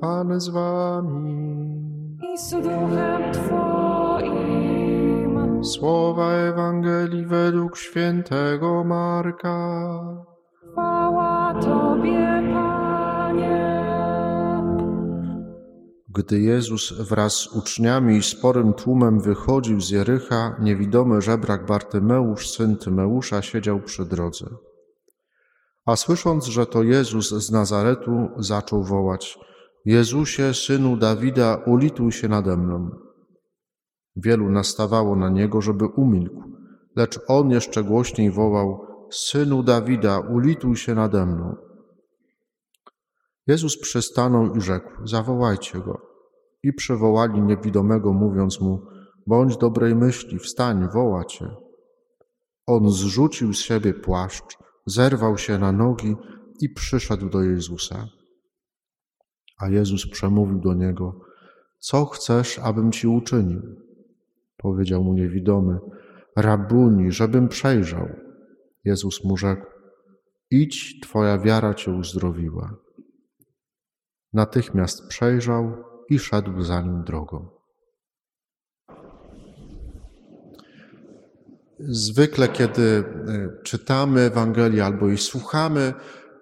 Pan z wami. i z duchem Twoim. Słowa Ewangelii według świętego Marka. Chwała Tobie, Panie. Gdy Jezus wraz z uczniami i sporym tłumem wychodził z Jericha, niewidomy żebrak Bartymeusz, syn Tymeusza, siedział przy drodze. A słysząc, że to Jezus z Nazaretu, zaczął wołać: Jezusie, synu Dawida, ulituj się nade mną. Wielu nastawało na niego, żeby umilkł, lecz on jeszcze głośniej wołał: Synu Dawida, ulituj się nade mną. Jezus przystanął i rzekł: Zawołajcie go. I przywołali niewidomego, mówiąc mu: Bądź dobrej myśli, wstań, woła cię. On zrzucił z siebie płaszcz, zerwał się na nogi i przyszedł do Jezusa. A Jezus przemówił do niego: Co chcesz, abym ci uczynił? Powiedział mu niewidomy: Rabuni, żebym przejrzał. Jezus mu rzekł: Idź, twoja wiara cię uzdrowiła. Natychmiast przejrzał i szedł za nim drogą. Zwykle, kiedy y, czytamy Ewangelię albo jej słuchamy,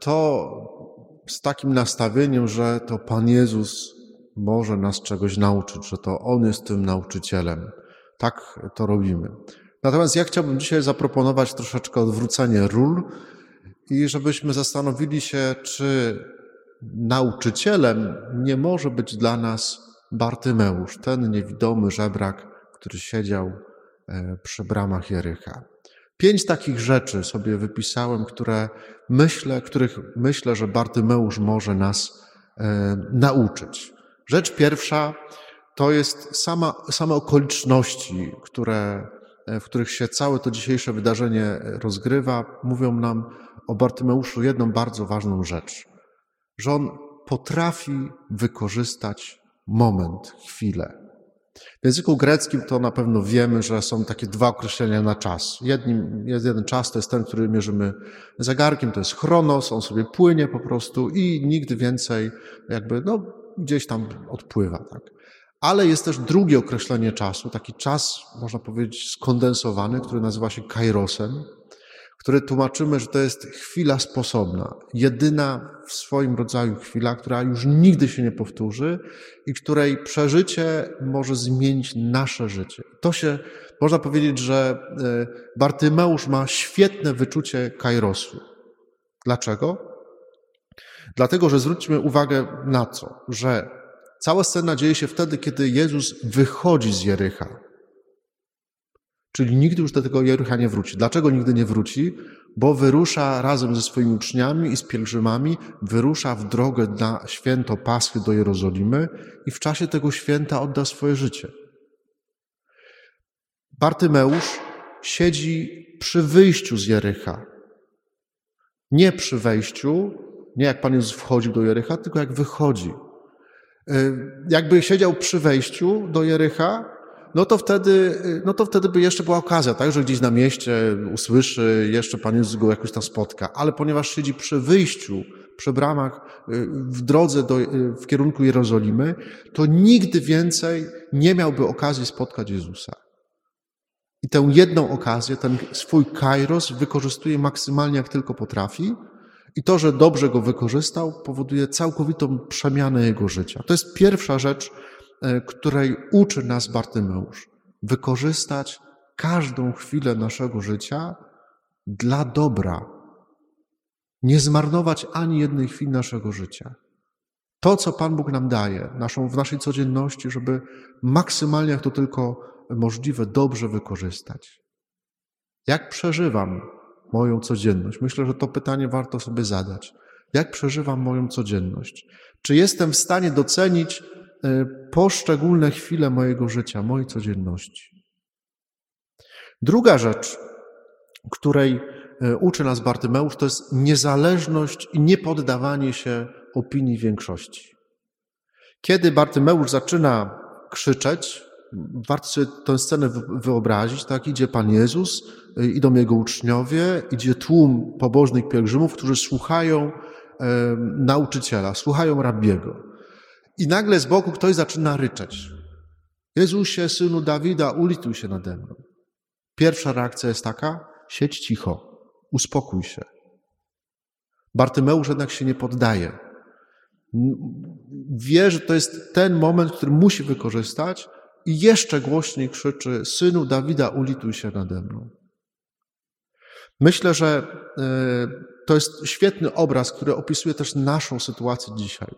to z takim nastawieniem, że to Pan Jezus może nas czegoś nauczyć, że to On jest tym nauczycielem. Tak to robimy. Natomiast ja chciałbym dzisiaj zaproponować troszeczkę odwrócenie ról i żebyśmy zastanowili się, czy nauczycielem nie może być dla nas Bartymeusz, ten niewidomy żebrak, który siedział e, przy bramach Jericha. Pięć takich rzeczy sobie wypisałem, które myślę, których myślę, że Bartymeusz może nas e, nauczyć. Rzecz pierwsza to jest sama, same okoliczności, które, e, w których się całe to dzisiejsze wydarzenie rozgrywa, mówią nam o Bartymeuszu jedną bardzo ważną rzecz – że on potrafi wykorzystać moment, chwilę. W języku greckim to na pewno wiemy, że są takie dwa określenia na czas. Jednym, jeden czas to jest ten, który mierzymy zegarkiem, to jest chronos, on sobie płynie po prostu i nigdy więcej jakby, no, gdzieś tam odpływa, tak. Ale jest też drugie określenie czasu, taki czas, można powiedzieć, skondensowany, który nazywa się kairosem, które tłumaczymy, że to jest chwila sposobna, jedyna w swoim rodzaju chwila, która już nigdy się nie powtórzy i której przeżycie może zmienić nasze życie. To się, można powiedzieć, że e, Bartymeusz ma świetne wyczucie kairosu. Dlaczego? Dlatego, że zwróćmy uwagę na co? Że cała scena dzieje się wtedy, kiedy Jezus wychodzi z Jericha. Czyli nigdy już do tego Jericha nie wróci. Dlaczego nigdy nie wróci? Bo wyrusza razem ze swoimi uczniami i z pielgrzymami, wyrusza w drogę na święto Paschy do Jerozolimy i w czasie tego święta odda swoje życie. Bartymeusz siedzi przy wyjściu z Jericha. Nie przy wejściu, nie jak Pan Jezus wchodził do Jericha, tylko jak wychodzi. Jakby siedział przy wejściu do Jericha, no to wtedy, no to wtedy by jeszcze była okazja, tak, że gdzieś na mieście usłyszy, jeszcze Pan Jezus go jakoś tam spotka. Ale ponieważ siedzi przy wyjściu, przy bramach, y, w drodze do, y, w kierunku Jerozolimy, to nigdy więcej nie miałby okazji spotkać Jezusa. I tę jedną okazję, ten swój kairos wykorzystuje maksymalnie jak tylko potrafi. I to, że dobrze go wykorzystał, powoduje całkowitą przemianę jego życia. To jest pierwsza rzecz, której uczy nas Bartymeusz. Wykorzystać każdą chwilę naszego życia dla dobra. Nie zmarnować ani jednej chwili naszego życia. To, co Pan Bóg nam daje naszą, w naszej codzienności, żeby maksymalnie, jak to tylko możliwe, dobrze wykorzystać. Jak przeżywam moją codzienność? Myślę, że to pytanie warto sobie zadać. Jak przeżywam moją codzienność? Czy jestem w stanie docenić E, poszczególne chwile mojego życia, mojej codzienności. Druga rzecz, której e, uczy nas Bartymeusz, to jest niezależność i niepoddawanie się opinii większości. Kiedy Bartymeusz zaczyna krzyczeć, warto sobie tę scenę wyobrazić, tak? Idzie Pan Jezus, e, idą Jego uczniowie, idzie tłum pobożnych pielgrzymów, którzy słuchają nauczyciela, słuchają rabiego. I nagle z boku ktoś zaczyna ryczeć. Jezusie, synu Dawida, ulituj się nade mną. Pierwsza reakcja jest taka: siedź cicho, uspokój się. Bartymeusz jednak się nie poddaje. Wie, że to jest ten moment, który musi wykorzystać i jeszcze głośniej krzyczy: Synu Dawida, ulituj się nade mną. Myślę, że e, to jest świetny obraz, który opisuje też naszą sytuację dzisiaj.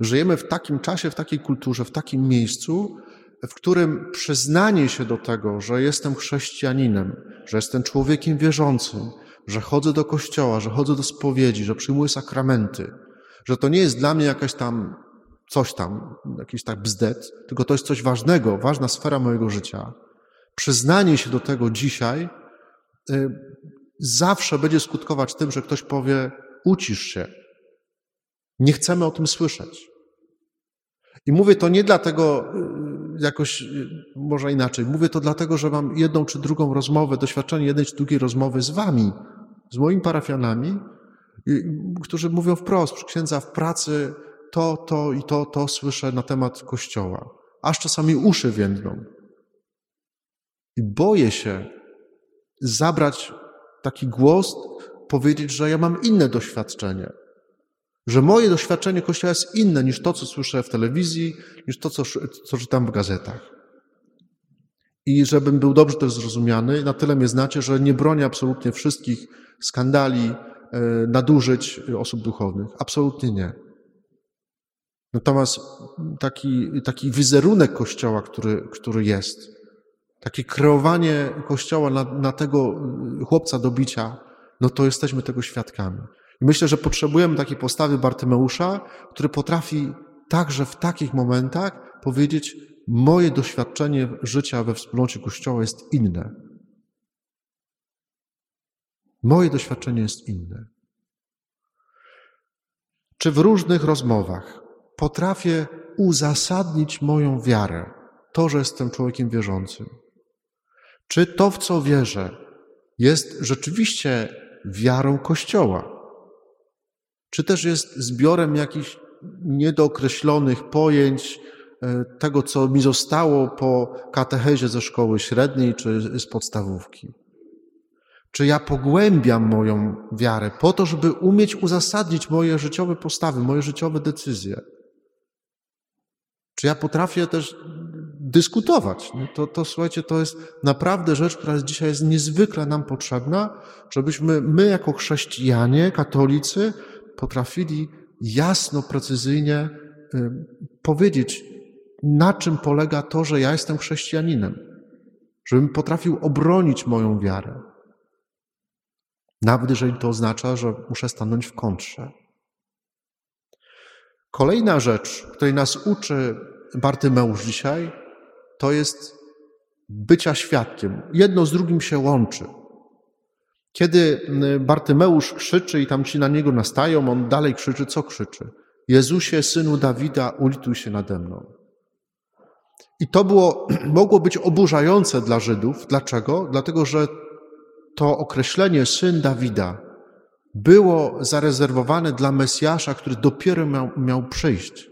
Żyjemy w takim czasie, w takiej kulturze, w takim miejscu, w którym przyznanie się do tego, że jestem chrześcijaninem, że jestem człowiekiem wierzącym, że chodzę do kościoła, że chodzę do spowiedzi, że przyjmuję sakramenty, że to nie jest dla mnie jakaś tam coś tam, jakiś tak bzdet, tylko to jest coś ważnego, ważna sfera mojego życia. Przyznanie się do tego dzisiaj y, zawsze będzie skutkować tym, że ktoś powie: ucisz się. Nie chcemy o tym słyszeć. I mówię to nie dlatego, y, jakoś y, może inaczej, mówię to dlatego, że mam jedną czy drugą rozmowę, doświadczenie jednej czy drugiej rozmowy z wami, z moimi parafianami, którzy mówią wprost, księdza w pracy to, to i to, to słyszę na temat Kościoła. Aż czasami uszy więdną. I boję się zabrać taki głos, powiedzieć, że ja mam inne doświadczenie. Że moje doświadczenie Kościoła jest inne niż to, co słyszę w telewizji, niż to, co, co czytam w gazetach. I żebym był dobrze też zrozumiany, na tyle mnie znacie, że nie bronię absolutnie wszystkich skandali, e, nadużyć osób duchownych. Absolutnie nie. Natomiast taki, taki wizerunek Kościoła, który, który jest, takie kreowanie Kościoła na, na tego chłopca do bicia, no to jesteśmy tego świadkami. Myślę, że potrzebujemy takiej postawy Bartymeusza, który potrafi także w takich momentach powiedzieć: Moje doświadczenie życia we wspólnocie Kościoła jest inne. Moje doświadczenie jest inne. Czy w różnych rozmowach potrafię uzasadnić moją wiarę, to, że jestem człowiekiem wierzącym? Czy to, w co wierzę, jest rzeczywiście wiarą Kościoła? Czy też jest zbiorem jakichś niedookreślonych pojęć, e, tego, co mi zostało po katechezie ze szkoły średniej czy z podstawówki. Czy ja pogłębiam moją wiarę po to, żeby umieć uzasadnić moje życiowe postawy, moje życiowe decyzje? Czy ja potrafię też dyskutować? To, to słuchajcie, to jest naprawdę rzecz, która dzisiaj jest niezwykle nam potrzebna, żebyśmy my jako chrześcijanie, katolicy, potrafili jasno, precyzyjnie powiedzieć, na czym polega to, że ja jestem chrześcijaninem. Żebym potrafił obronić moją wiarę. Nawet jeżeli to oznacza, że muszę stanąć w kontrze. Kolejna rzecz, której nas uczy Bartymeusz dzisiaj, to jest bycia świadkiem. Jedno z drugim się łączy. Kiedy Bartymeusz krzyczy i tam ci na niego nastają, on dalej krzyczy, co krzyczy? Jezusie, synu Dawida, ulituj się nade mną. I to było, mogło być oburzające dla Żydów. Dlaczego? Dlatego, że to określenie syn Dawida było zarezerwowane dla Mesjasza, który dopiero miał, miał przyjść.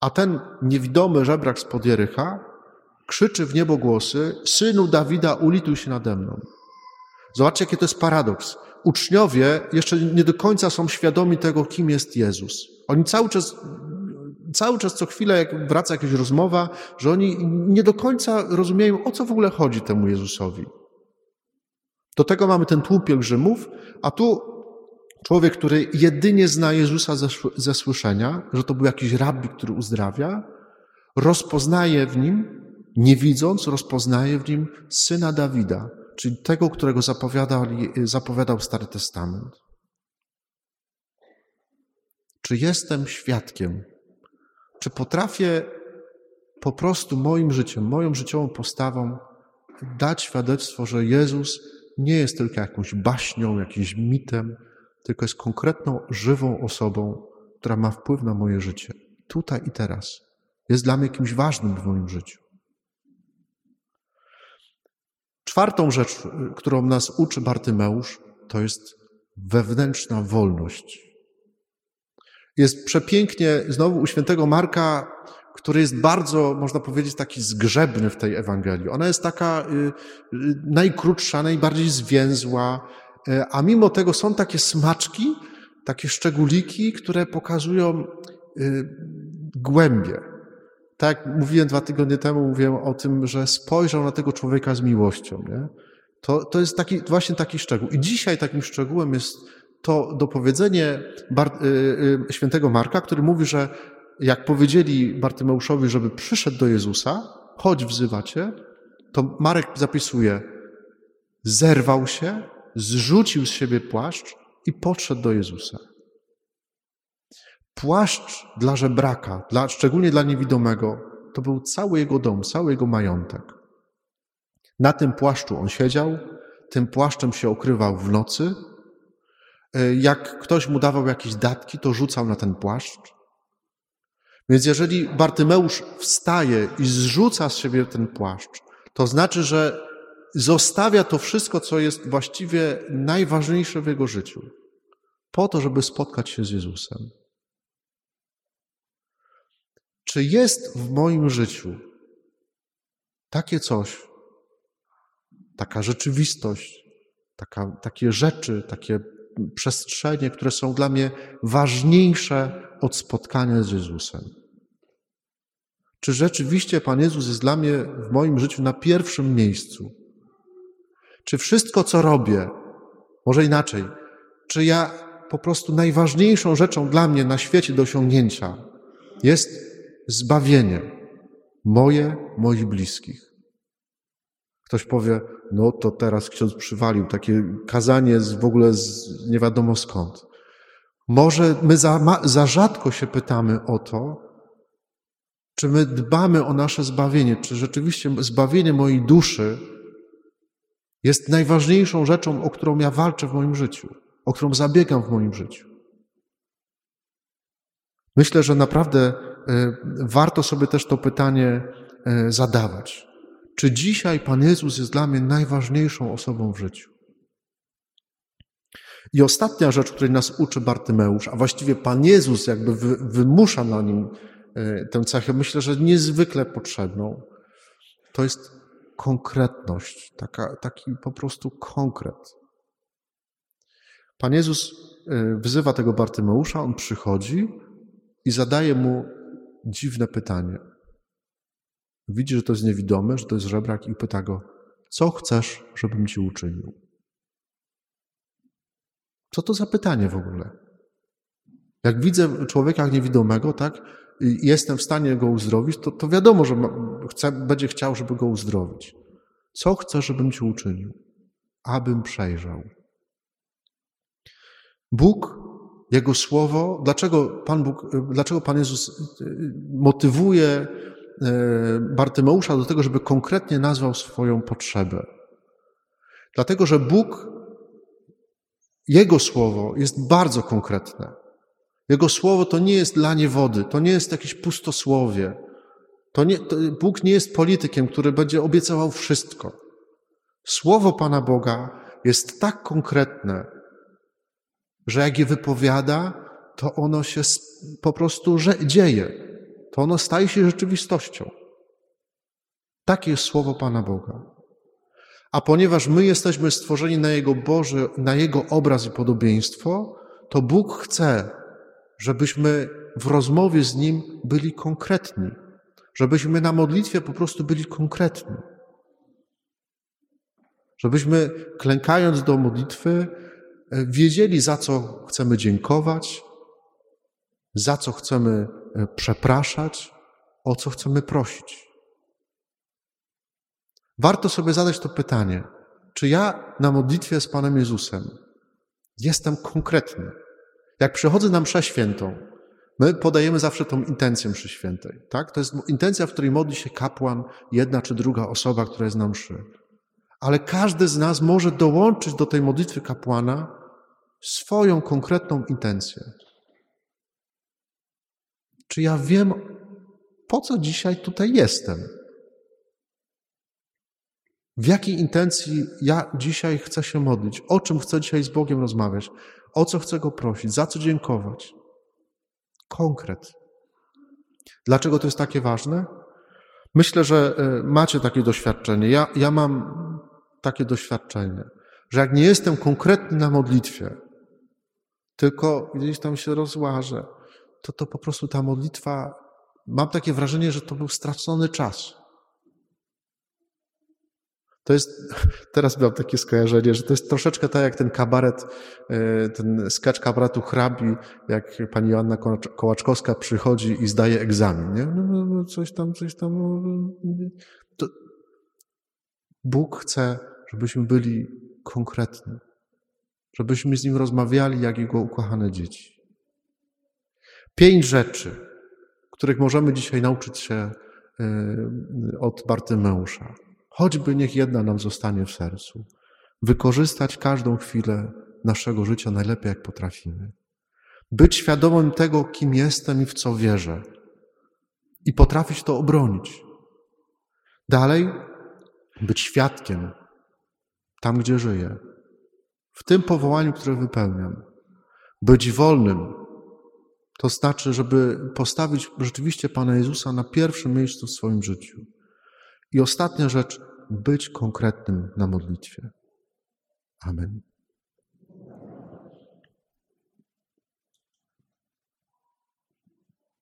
A ten niewidomy żebrak z Podjerycha krzyczy w niebo głosy: Synu Dawida, ulituj się nade mną. Zobaczcie, jaki to jest paradoks. Uczniowie jeszcze nie do końca są świadomi tego, kim jest Jezus. Oni cały czas, cały czas co chwilę, jak wraca jakaś rozmowa, że oni nie do końca rozumieją, o co w ogóle chodzi temu Jezusowi. Do tego mamy ten tłum pielgrzymów, a tu człowiek, który jedynie zna Jezusa ze, ze słyszenia, że to był jakiś rabbi, który uzdrawia, rozpoznaje w nim, nie widząc, rozpoznaje w nim syna Dawida, czyli tego, którego zapowiadał, zapowiadał Stary Testament. Czy jestem świadkiem? Czy potrafię po prostu moim życiem, moją życiową postawą dać świadectwo, że Jezus nie jest tylko jakąś baśnią, jakimś mitem, tylko jest konkretną, żywą osobą, która ma wpływ na moje życie, tutaj i teraz. Jest dla mnie kimś ważnym w moim życiu. Czwartą rzecz, którą nas uczy Bartymeusz, to jest wewnętrzna wolność. Jest przepięknie znowu u świętego Marka, który jest bardzo, można powiedzieć, taki zgrzebny w tej Ewangelii. Ona jest taka y, y, najkrótsza, najbardziej zwięzła, y, a mimo tego są takie smaczki, takie szczególiki, które pokazują głębie. Tak jak mówiłem dwa tygodnie temu, mówiłem o tym, że spojrzał na tego człowieka z miłością. Nie? To, to jest taki, właśnie taki szczegół. I dzisiaj takim szczegółem jest to dopowiedzenie Bar- y, y, świętego Marka, który mówi, że jak powiedzieli Bartymeuszowi, żeby przyszedł do Jezusa, chodź wzywacie, to Marek zapisuje, zerwał się, zrzucił z siebie płaszcz i podszedł do Jezusa. Płaszcz dla żebraka, dla, szczególnie dla niewidomego, to był cały jego dom, cały jego majątek. Na tym płaszczu on siedział, tym płaszczem się okrywał w nocy. E, jak ktoś mu dawał jakieś datki, to rzucał na ten płaszcz. Więc jeżeli Bartymeusz wstaje i zrzuca z siebie ten płaszcz, to znaczy, że zostawia to wszystko, co jest właściwie najważniejsze w jego życiu, po to, żeby spotkać się z Jezusem. Czy jest w moim życiu takie coś, taka rzeczywistość, taka, takie rzeczy, takie przestrzenie, które są dla mnie ważniejsze od spotkania z Jezusem? Czy rzeczywiście Pan Jezus jest dla mnie w moim życiu na pierwszym miejscu? Czy wszystko, co robię, może inaczej, czy ja po prostu najważniejszą rzeczą dla mnie na świecie do osiągnięcia jest zbawienie moje, moich bliskich? Ktoś powie, no to teraz ksiądz przywalił, takie kazanie z, w ogóle z nie wiadomo skąd. Może my za, za rzadko się pytamy o to, czy my dbamy o nasze zbawienie, czy rzeczywiście zbawienie mojej duszy jest najważniejszą rzeczą, o którą ja walczę w moim życiu, o którą zabiegam w moim życiu. Myślę, że naprawdę warto sobie też to pytanie e, zadawać. Czy dzisiaj Pan Jezus jest dla mnie najważniejszą osobą w życiu? I ostatnia rzecz, której nas uczy Bartymeusz, a właściwie Pan Jezus jakby wymusza na nim e, tę cechę, myślę, że niezwykle potrzebną, to jest konkretność, taka, taki po prostu konkret. Pan Jezus wzywa tego Bartymeusza, on przychodzi i zadaje mu dziwne pytanie. Widzi, że to jest niewidomy, że to jest żebrak i pyta go, co chcesz, żebym ci uczynił? Co to za pytanie w ogóle? Jak widzę człowieka niewidomego, tak, i jestem w stanie go uzdrowić, to, to wiadomo, że chce, będzie chciał, żeby go uzdrowić. Co chcesz, żebym ci uczynił? Abym przejrzał. Bóg, Jego Słowo, dlaczego Pan, Bóg, dlaczego Pan Jezus y, motywuje e, Bartymeusza do tego, żeby konkretnie nazwał swoją potrzebę? Dlatego, że Bóg jego słowo jest bardzo konkretne. Jego słowo to nie jest lanie wody, to nie jest jakieś pustosłowie. To nie, to Bóg nie jest politykiem, który będzie obiecywał wszystko. Słowo Pana Boga jest tak konkretne, że jak je wypowiada, to ono się po prostu dzieje. To ono staje się rzeczywistością. Takie jest słowo Pana Boga. A ponieważ my jesteśmy stworzeni na Jego Boże, na Jego obraz i podobieństwo, to Bóg chce, żebyśmy w rozmowie z Nim byli konkretni, żebyśmy na modlitwie po prostu byli konkretni. Żebyśmy klękając do modlitwy wiedzieli, za co chcemy dziękować, za co chcemy e, przepraszać, o co chcemy prosić. Warto sobie zadać to pytanie, czy ja na modlitwie z Panem Jezusem jestem konkretny? Jak przychodzę na mszę świętą, my podajemy zawsze tą intencję mszy świętej. Tak? To jest intencja, w której modli się kapłan, jedna czy druga osoba, która jest na mszy. Ale każdy z nas może dołączyć do tej modlitwy kapłana swoją konkretną intencję. Czy ja wiem, po co dzisiaj tutaj jestem? W jakiej intencji ja dzisiaj chcę się modlić? O czym chcę dzisiaj z Bogiem rozmawiać? O co chcę Go prosić? Za co dziękować? Konkret. Dlaczego to jest takie ważne? Myślę, że e, macie takie doświadczenie. Ja, ja mam takie doświadczenie, że jak nie jestem konkretny na modlitwie, tylko gdzieś tam się rozłażę, to to po prostu ta modlitwa, mam takie wrażenie, że to był stracony czas. To jest, teraz mam takie skojarzenie, że to jest troszeczkę tak jak ten kabaret, e, ten sketch kabaretu hrabi, jak pani Joanna Kołaczkowska przychodzi i zdaje egzamin, nie? No, no, no coś tam, coś tam. To Bóg chce, żebyśmy byli konkretni, żebyśmy z Nim rozmawiali jak Jego ukochane dzieci. Pięć rzeczy, których możemy dzisiaj nauczyć się e, od Bartymeusza. Choćby niech jedna nam zostanie w sercu. Wykorzystać każdą chwilę naszego życia najlepiej, jak potrafimy. Być świadomym tego, kim jestem i w co wierzę. I potrafić to obronić. Dalej, być świadkiem tam, gdzie żyję. W tym powołaniu, które wypełniam. Być wolnym. To znaczy, żeby postawić rzeczywiście Pana Jezusa na pierwszym miejscu w swoim życiu. I ostatnia rzecz, być konkretnym na modlitwie. Amen.